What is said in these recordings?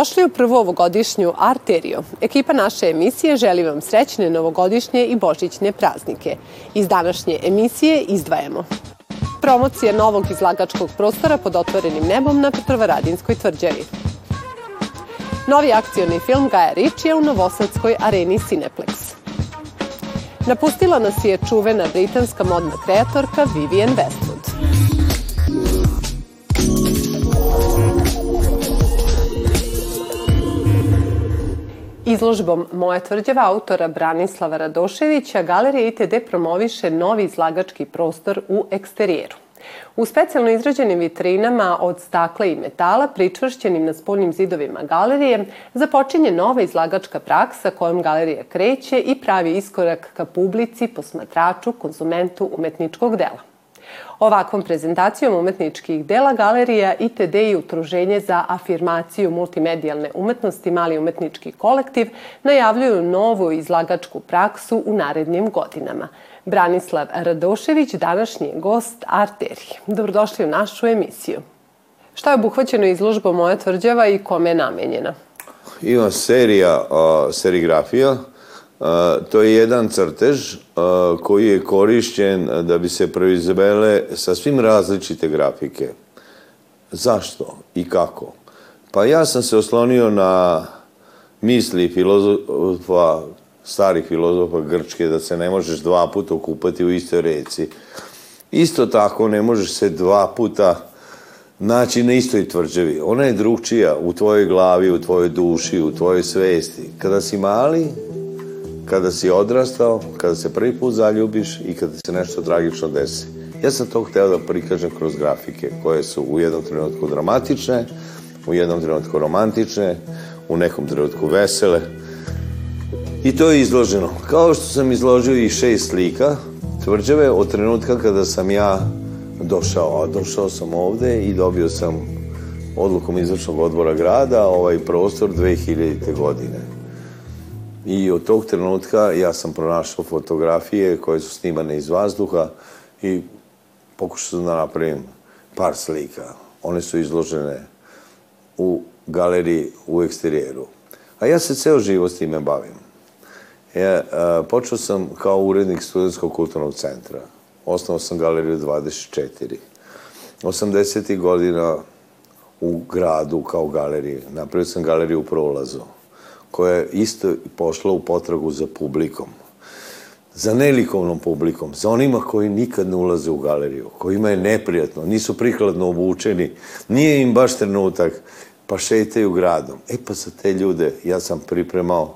Dobrodošli u prvu ovogodišnju Arterio. Ekipa naše emisije želi vam srećne novogodišnje i božićne praznike. Iz današnje emisije izdvajamo. Promocija novog izlagačkog prostora pod otvorenim nebom na Petrovaradinskoj tvrđavi. Novi akcioni film Gaja Ričija u Novosadskoj areni Cineplex. Napustila nas je čuvena britanska modna kreatorka Vivienne Westwood. Izložbom Moja tvrđava autora Branislava Radoševića Galerija ITD promoviše novi izlagački prostor u eksterijeru. U specijalno izrađenim vitrinama od stakla i metala, pričvršćenim na spoljnim zidovima galerije, započinje nova izlagačka praksa kojom galerija kreće i pravi iskorak ka publici, posmatraču, konzumentu umetničkog dela. Ovakvom prezentacijom umetničkih dela galerija ITD i Utruženje za afirmaciju multimedijalne umetnosti Mali umetnički kolektiv najavljuju novu izlagačku praksu u narednim godinama. Branislav Radošević, današnji gost Arteri. Dobrodošli u našu emisiju. Šta je obuhvaćeno izložbom Moja tvrđava i kome je namenjena? Ima serija uh, serigrafija, to je jedan crtež koji je korišćen da bi se proizvele sasvim različite grafike. Zašto i kako? Pa ja sam se oslonio na misli filozofa, starih filozofa Grčke, da se ne možeš dva puta okupati u istoj reci. Isto tako ne možeš se dva puta naći na istoj tvrđavi. Ona je drugčija u tvojoj glavi, u tvojoj duši, u tvojoj svesti. Kada si mali, kada si odrastao, kada se prvi put zaljubiš i kada se nešto tragično desi. Ja sam to hteo da prikažem kroz grafike koje su u jednom trenutku dramatične, u jednom trenutku romantične, u nekom trenutku vesele. I to je izloženo. Kao što sam izložio i šest slika tvrđave od trenutka kada sam ja došao. A došao sam ovde i dobio sam odlukom izvršnog odbora grada ovaj prostor 2000. godine. I od tog trenutka ja sam pronašao fotografije koje su snimane iz vazduha i pokušao sam da napravim par slika. One su izložene u galeriji u eksterijeru. A ja se ceo život s time bavim. Ja, a, počeo sam kao urednik Studenskog kulturnog centra. Osnovao sam galeriju 24. 80. godina u gradu kao galeriji. Napravio sam galeriju u prolazu koja je isto pošla u potragu za publikom. Za nelikovnom publikom, za onima koji nikad ne ulaze u galeriju, kojima je neprijatno, nisu prikladno obučeni, nije im baš trenutak, pa šetaju gradom. E pa za te ljude ja sam pripremao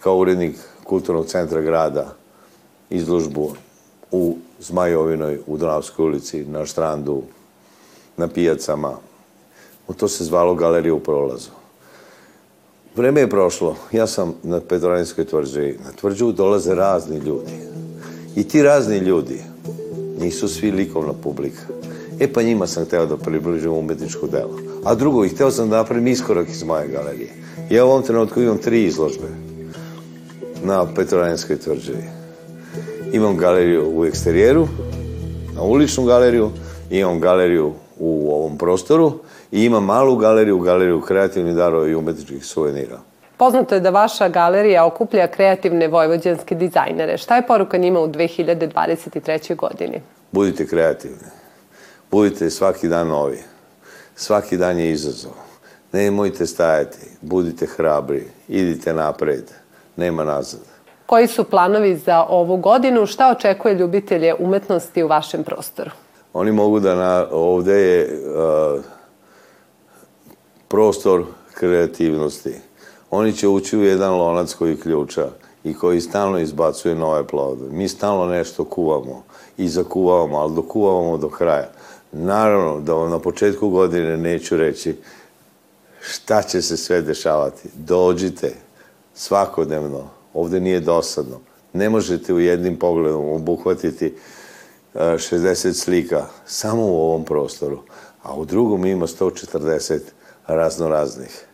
kao urednik kulturnog centra grada izložbu u Zmajovinoj, u Donavskoj ulici, na štrandu, na pijacama. To se zvalo Galerija u prolazu. Vreme je prošlo. Ja sam na Petrovaradinskoj tvrđavi. Na tvrđavu dolaze razni ljudi. I ti razni ljudi nisu svi likovna publika. E pa njima sam hteo da približim umetničko delo. A drugo, i hteo sam da napravim iskorak iz moje galerije. Ja u ovom trenutku imam tri izložbe na Petrovaradinskoj tvrđavi. Imam galeriju u eksterijeru, na uličnu galeriju, imam galeriju u prostoru i ima malu galeriju, galeriju kreativnih darova i umetničkih suvenira. Poznato je da vaša galerija okuplja kreativne vojvođanske dizajnere. Šta je poruka njima u 2023. godini? Budite kreativni. Budite svaki dan novi. Svaki dan je izazov. Nemojte stajati. Budite hrabri. Idite napred. Nema nazad. Koji su planovi za ovu godinu? Šta očekuje ljubitelje umetnosti u vašem prostoru? Oni mogu da na, ovde je uh, prostor kreativnosti. Oni će ući u jedan lonac koji ključa i koji stalno izbacuje nove plodove. Mi stalno nešto kuvamo i zakuvavamo, ali dokuvavamo do kraja. Naravno da vam na početku godine neću reći šta će se sve dešavati. Dođite svakodnevno. Ovde nije dosadno. Ne možete u jednim pogledom obuhvatiti 60 e, slika samo u ovom prostoru, a u drugom ima 140 razno raznih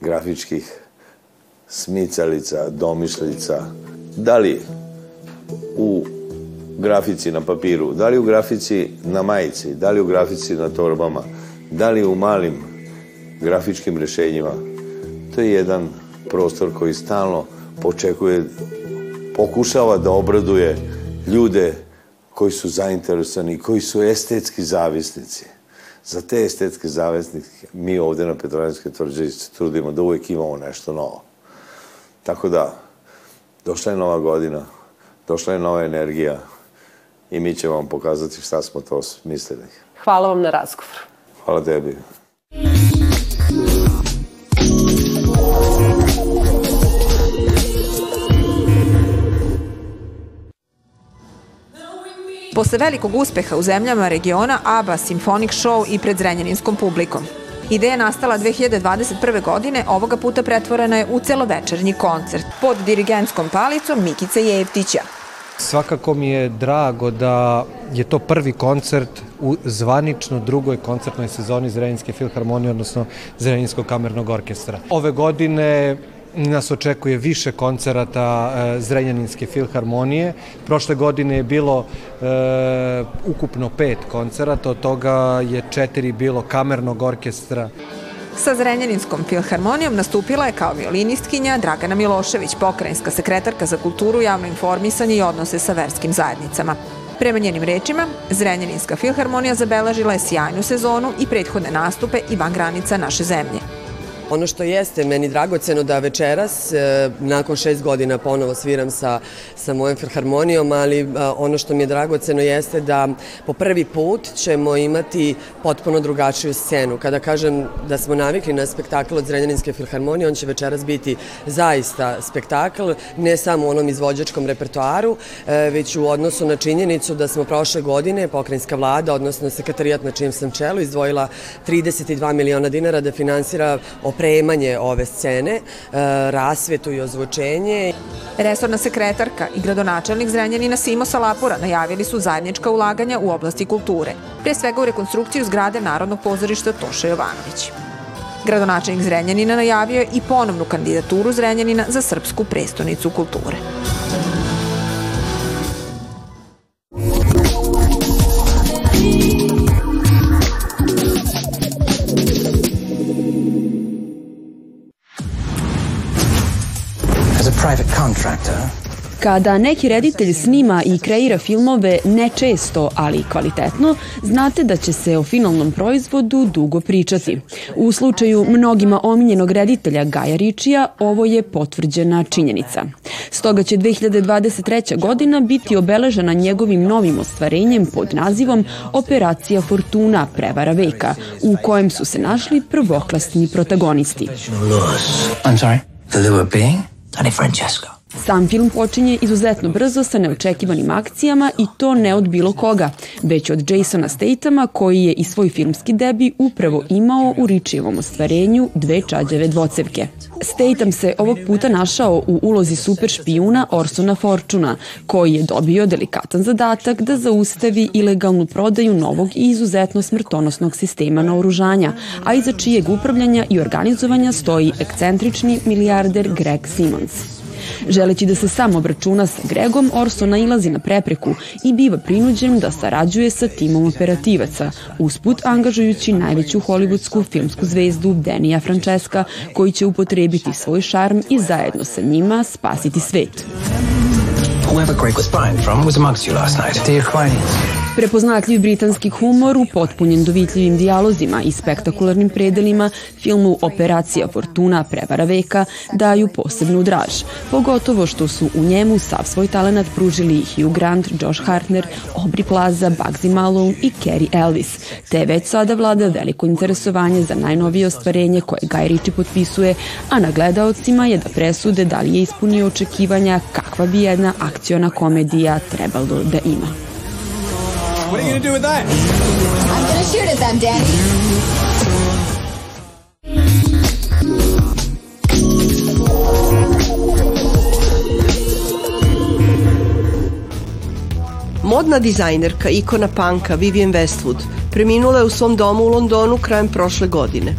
grafičkih smicalica, domišljica, da li u grafici na papiru, da li u grafici na majici, da li u grafici na torbama, da li u malim grafičkim rešenjima, To je jedan prostor koji stalno počekuje, pokušava da obraduje ljude koji su zainteresovani, koji su estetski zavisnici. Za te estetske zavisnike mi ovde na Petrovaranskoj tvrđavi se trudimo da uvek imamo nešto novo. Tako da, došla je nova godina, došla je nova energija i mi ćemo vam pokazati šta smo to mislili. Hvala vam na razgovoru. Hvala tebi. Posle velikog uspeha u zemljama regiona ABBA Symphonic Show i pred zrenjaninskom publikom. Ideja nastala 2021. godine, ovoga puta pretvorena je u celovečernji koncert pod dirigentskom palicom Mikice Jevtića. Svakako mi je drago da je to prvi koncert u zvanično drugoj koncertnoj sezoni Zrenjinske filharmonije, odnosno Zrenjinskog kamernog orkestra. Ove godine nas očekuje više koncerata e, Zrenjaninske filharmonije. Prošle godine je bilo e, ukupno pet koncerata, od toga je četiri bilo kamernog orkestra. Sa Zrenjaninskom filharmonijom nastupila je kao violinistkinja Dragana Milošević, pokrajinska sekretarka za kulturu, javno informisanje i odnose sa verskim zajednicama. Prema njenim rečima, Zrenjaninska filharmonija zabeležila je sjajnu sezonu i prethodne nastupe i van granica naše zemlje. Ono što jeste meni dragoceno da večeras, e, nakon šest godina ponovo sviram sa, sa mojom filharmonijom, ali e, ono što mi je dragoceno jeste da po prvi put ćemo imati potpuno drugačiju scenu. Kada kažem da smo navikli na spektakl od Zrenjaninske filharmonije, on će večeras biti zaista spektakl, ne samo u onom izvođačkom repertoaru, e, već u odnosu na činjenicu da smo prošle godine pokrajinska vlada, odnosno sekretarijat na čijem sam čelu, izdvojila 32 miliona dinara da finansira opremanje ove scene, e, rasvetu i ozvučenje. Resorna sekretarka i gradonačelnik Zrenjanina Simo Salapura najavili su zajednička ulaganja u oblasti kulture, pre svega u rekonstrukciju zgrade Narodnog pozorišta Toša Jovanović. Gradonačelnik Zrenjanina najavio je i ponovnu kandidaturu Zrenjanina za Srpsku prestonicu kulture. Kada neki reditelj snima i kreira filmove ne često, ali kvalitetno, znate da će se o finalnom proizvodu dugo pričati. U slučaju mnogima omiljenog reditelja Gaja Ričija, ovo je potvrđena činjenica. Stoga će 2023. godina biti obeležena njegovim novim ostvarenjem pod nazivom Operacija Fortuna prevara veka, u kojem su se našli prvoklasni protagonisti. I'm sorry, the Lua being? Tony Francesco. Sam film počinje izuzetno brzo sa neočekivanim akcijama i to ne od bilo koga, već od Jasona Statama koji je i svoj filmski debi upravo imao u Ričijevom ostvarenju Dve čađave dvocevke. Statham se ovog puta našao u ulozi super špijuna Orsona Fortuna, koji je dobio delikatan zadatak da zaustavi ilegalnu prodaju novog i izuzetno smrtonosnog sistema naoružanja, a iza čijeg upravljanja i organizovanja stoji ekcentrični milijarder Greg Simmons. Želeći da se sam obračuna sa Gregom, Orso nailazi na prepreku i biva prinuđen da sarađuje sa timom operativaca, usput angažujući najveću hollywoodsku filmsku zvezdu Denija Francesca, koji će upotrebiti svoj šarm i zajedno sa njima spasiti svet. Whoever Greg was buying from was amongst you last night. The Aquarians. Prepoznatljiv britanski humor upotpunjen dovitljivim dijalozima i spektakularnim predelima filmu Operacija Fortuna prevara veka daju posebnu draž, pogotovo što su u njemu sav svoj talenat pružili Hugh Grant, Josh Hartner, Aubrey Plaza, Bugsy Malone i Kerry Ellis, te već sada vlada veliko interesovanje za najnovije ostvarenje koje Guy Ritchie potpisuje, a na gledaocima je da presude da li je ispunio očekivanja kakva bi jedna akciona komedija trebalo da ima. What are you gonna do with that? I'm gonna shoot at them, Danny. Modna dizajnerka, ikona panka Vivienne Westwood preminula je u svom domu u Londonu krajem prošle godine.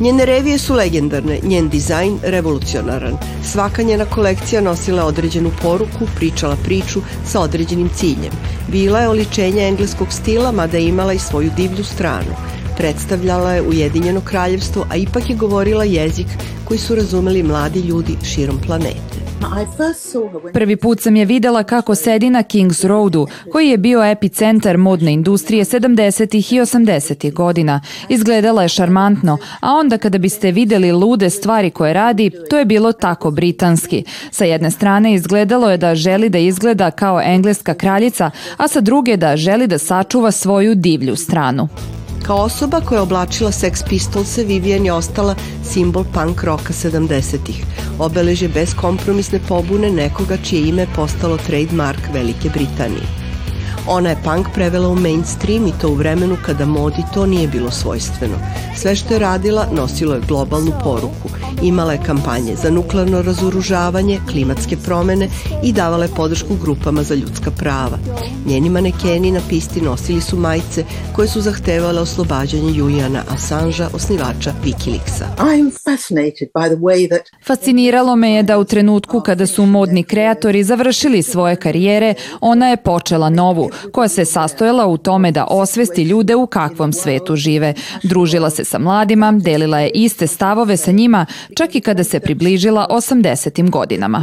Njene revije su legendarne, njen dizajn revolucionaran. Svaka njena kolekcija nosila određenu poruku, pričala priču sa određenim ciljem. Bila je oličenje engleskog stila, mada je imala i svoju divlju stranu. Predstavljala je Ujedinjeno kraljevstvo, a ipak je govorila jezik koji su razumeli mladi ljudi širom planete. Prvi put sam je videla kako sedi na Kings Roadu, koji je bio epicentar modne industrije 70. i 80. godina. Izgledala je šarmantno, a onda kada biste videli lude stvari koje radi, to je bilo tako britanski. Sa jedne strane izgledalo je da želi da izgleda kao engleska kraljica, a sa druge da želi da sačuva svoju divlju stranu. Kao osoba koja je oblačila Sex Pistolse, Vivian je ostala simbol punk roka 70-ih. Obeleže beskompromisne pobune nekoga čije ime postalo trademark Velike Britanije. Ona je punk prevela u mainstream i to u vremenu kada modi to nije bilo svojstveno. Sve što je radila nosilo je globalnu poruku. Imala je kampanje za nuklearno razoružavanje, klimatske promene i davala je podršku grupama za ljudska prava. Njeni manekeni na pisti nosili su majice koje su zahtevale oslobađanje Julijana Assangea, osnivača Wikileaksa. Fasciniralo me je da u trenutku kada su modni kreatori završili svoje karijere, ona je počela novu, koja se sastojala u tome da osvesti ljude u kakvom svetu žive. Družila se sa mladima, delila je iste stavove sa njima, čak i kada se približila 80. godinama.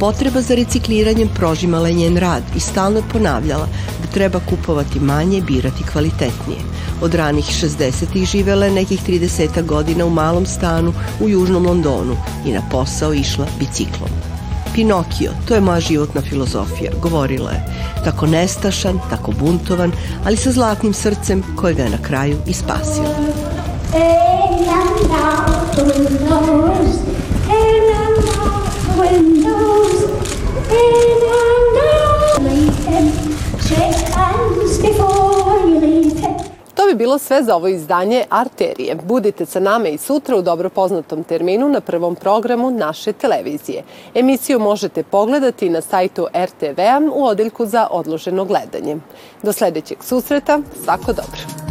Potreba za recikliranjem prožimala je njen rad i stalno je ponavljala da treba kupovati manje, birati kvalitetnije. Od ranih 60-ih živela je nekih 30 godina u malom stanu u južnom Londonu i na posao išla biciklom. Pinokio, to je moja životna filozofija, govorila je. Tako nestašan, tako buntovan, ali sa zlatnim srcem koje ga je na kraju i spasilo. To bi bilo sve za ovo izdanje Arterije. Budite sa nama i sutra u dobro poznatom terminu na prvom programu naše televizije. Emisiju možete pogledati na sajtu RTV-a u odeljku za odloženo gledanje. Do sledećeg susreta, svako dobro.